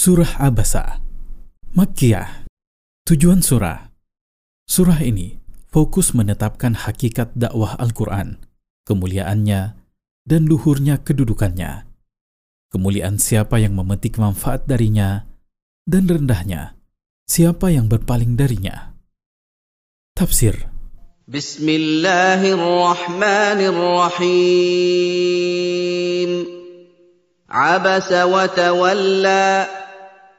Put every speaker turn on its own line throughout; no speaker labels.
Surah Abasa. Makkiyah. Tujuan surah. Surah ini fokus menetapkan hakikat dakwah Al-Quran, kemuliaannya, dan luhurnya kedudukannya. Kemuliaan siapa yang memetik manfaat darinya, dan rendahnya siapa yang berpaling darinya. Tafsir.
Bismillahirrahmanirrahim. Abasa wa tawalla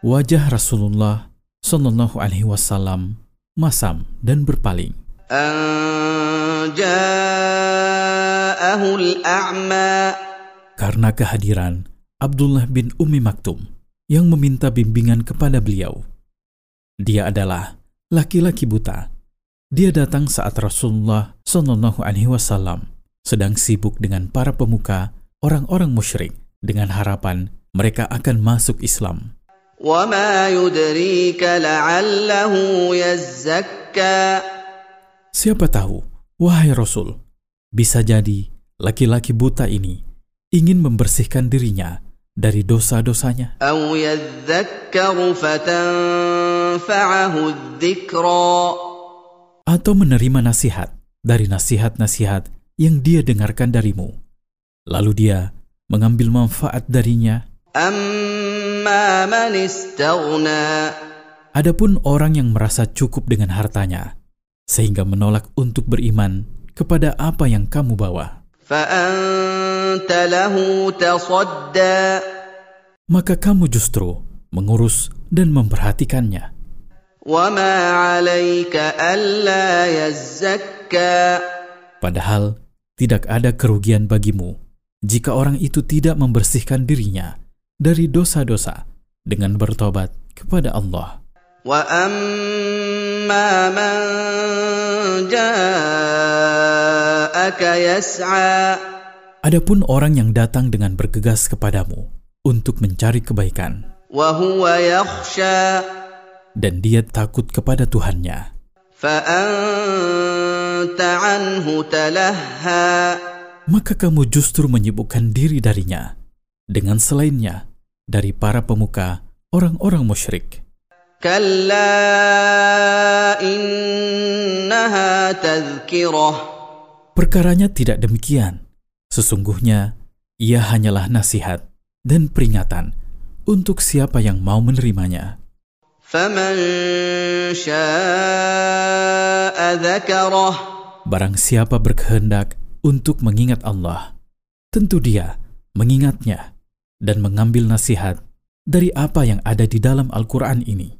Wajah Rasulullah Shallallahu Alaihi Wasallam masam dan berpaling. Karena kehadiran Abdullah bin Umi Maktum yang meminta bimbingan kepada beliau. Dia adalah laki-laki buta. Dia datang saat Rasulullah Shallallahu Alaihi Wasallam sedang sibuk dengan para pemuka orang-orang musyrik dengan harapan mereka akan masuk Islam. Siapa tahu, wahai Rasul, bisa jadi laki-laki buta ini ingin membersihkan dirinya dari dosa-dosanya. Atau menerima nasihat dari nasihat-nasihat yang dia dengarkan darimu. Lalu dia mengambil manfaat darinya. Adapun orang yang merasa cukup dengan hartanya, sehingga menolak untuk beriman kepada apa yang kamu bawa. Maka kamu justru mengurus dan memperhatikannya. Padahal tidak ada kerugian bagimu jika orang itu tidak membersihkan dirinya dari dosa-dosa dengan bertobat kepada Allah. Adapun orang yang datang dengan bergegas kepadamu untuk mencari kebaikan, dan dia takut kepada Tuhannya, maka kamu justru menyibukkan diri darinya dengan selainnya dari para pemuka orang-orang musyrik. Perkaranya tidak demikian. Sesungguhnya, ia hanyalah nasihat dan peringatan untuk siapa yang mau menerimanya. Barang siapa berkehendak untuk mengingat Allah, tentu dia mengingatnya dan mengambil nasihat dari apa yang ada di dalam Al-Quran ini.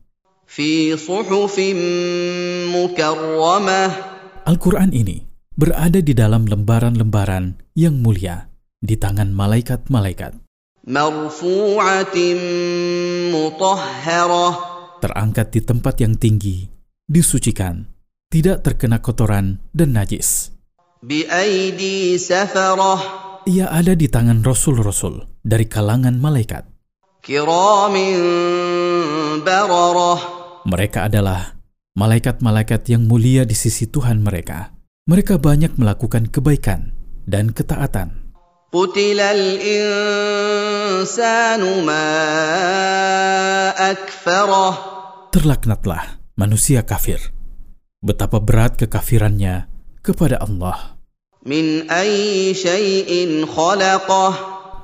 Al-Quran ini berada di dalam lembaran-lembaran yang mulia di tangan malaikat-malaikat. Terangkat di tempat yang tinggi, disucikan, tidak terkena kotoran dan najis. Ia ada di tangan rasul-rasul dari kalangan malaikat. Mereka adalah malaikat-malaikat yang mulia di sisi Tuhan mereka mereka banyak melakukan kebaikan dan ketaatan. Terlaknatlah manusia kafir. Betapa berat kekafirannya kepada Allah.
Min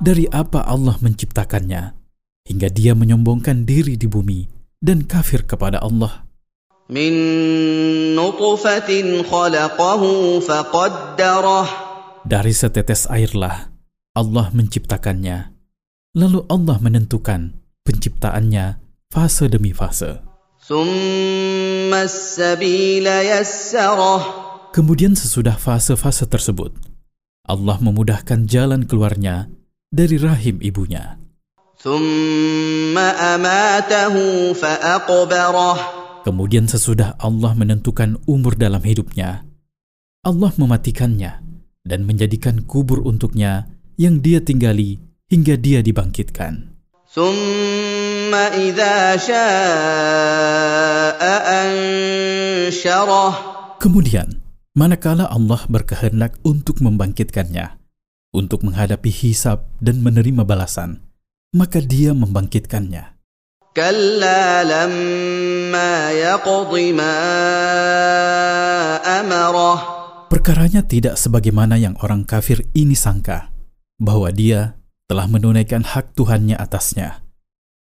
Dari apa Allah menciptakannya hingga dia menyombongkan diri di bumi dan kafir kepada Allah.
Min nutfatin khalaqahu faqaddarah.
Dari setetes airlah Allah menciptakannya. Lalu Allah menentukan penciptaannya fase demi fase. Kemudian sesudah fase-fase tersebut, Allah memudahkan jalan keluarnya dari rahim ibunya. Kemudian sesudah Allah menentukan umur dalam hidupnya, Allah mematikannya dan menjadikan kubur untuknya yang dia tinggali hingga dia dibangkitkan. Kemudian, manakala Allah berkehendak untuk membangkitkannya, untuk menghadapi hisab dan menerima balasan, maka dia membangkitkannya.
كلا لما يقض ما امره
Perkaranya tidak sebagaimana yang orang kafir ini sangka, bahwa dia telah menunaikan hak Tuhannya atasnya.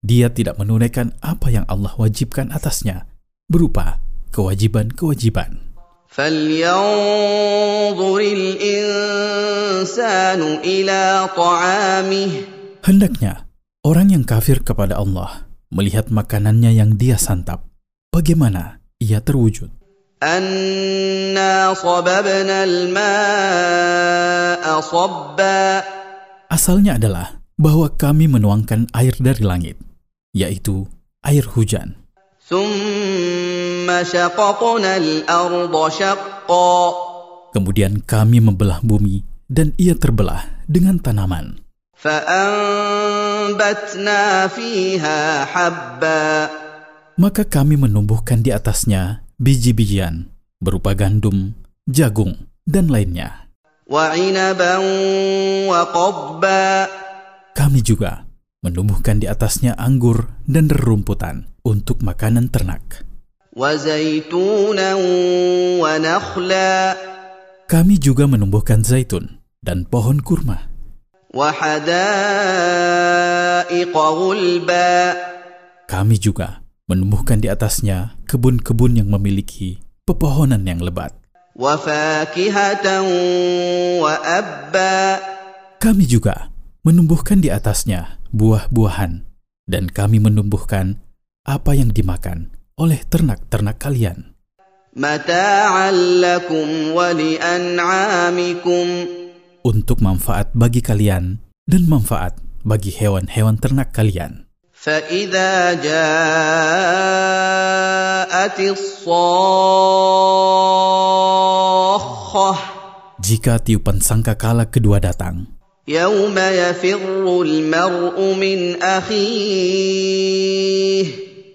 Dia tidak menunaikan apa yang Allah wajibkan atasnya, berupa kewajiban-kewajiban.
فلينظر الانسان الى طعامه
Hendaknya orang yang kafir kepada Allah melihat makanannya yang dia santap, bagaimana ia terwujud.
انا صببنا الماء صبا
Asalnya adalah bahwa kami menuangkan air dari langit, yaitu air hujan. Kemudian kami membelah bumi dan ia terbelah dengan tanaman. Maka kami menumbuhkan di atasnya biji-bijian berupa gandum, jagung, dan lainnya. Kami juga menumbuhkan di atasnya anggur dan rerumputan untuk makanan ternak. Kami juga menumbuhkan zaitun dan pohon kurma. Kami juga menumbuhkan di atasnya kebun-kebun yang memiliki pepohonan yang lebat. Kami juga menumbuhkan di atasnya buah-buahan, dan kami menumbuhkan apa yang dimakan oleh ternak-ternak kalian,
متاعا لكم ولأنعامكم
untuk manfaat bagi kalian dan manfaat bagi hewan-hewan ternak kalian.
فإذا جاءت الصاخة
Jika tiupan sangkakala kedua datang,
يوم يفر المرء من أخيه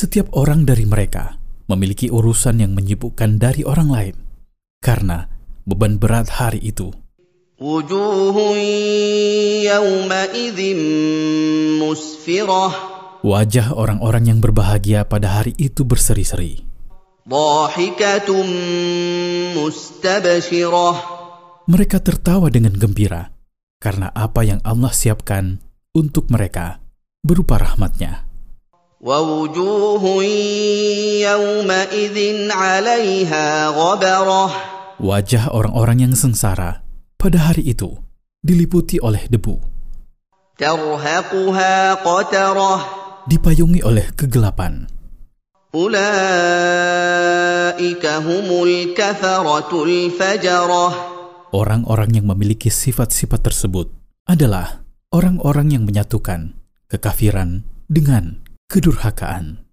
Setiap orang dari mereka memiliki urusan yang menyibukkan dari orang lain karena beban berat hari itu. Wajah orang-orang yang berbahagia pada hari itu berseri-seri. Mereka tertawa dengan gembira karena apa yang Allah siapkan untuk mereka berupa rahmatnya.
ووجوه يومئذ عليها غبرة
Wajah orang-orang yang sengsara pada hari itu diliputi oleh debu,
ترهقها قترة
dipayungi oleh kegelapan.
أولئك هم الكفرة الفجرة
Orang-orang yang memiliki sifat-sifat tersebut adalah orang-orang yang menyatukan kekafiran dengan kedurhakaan.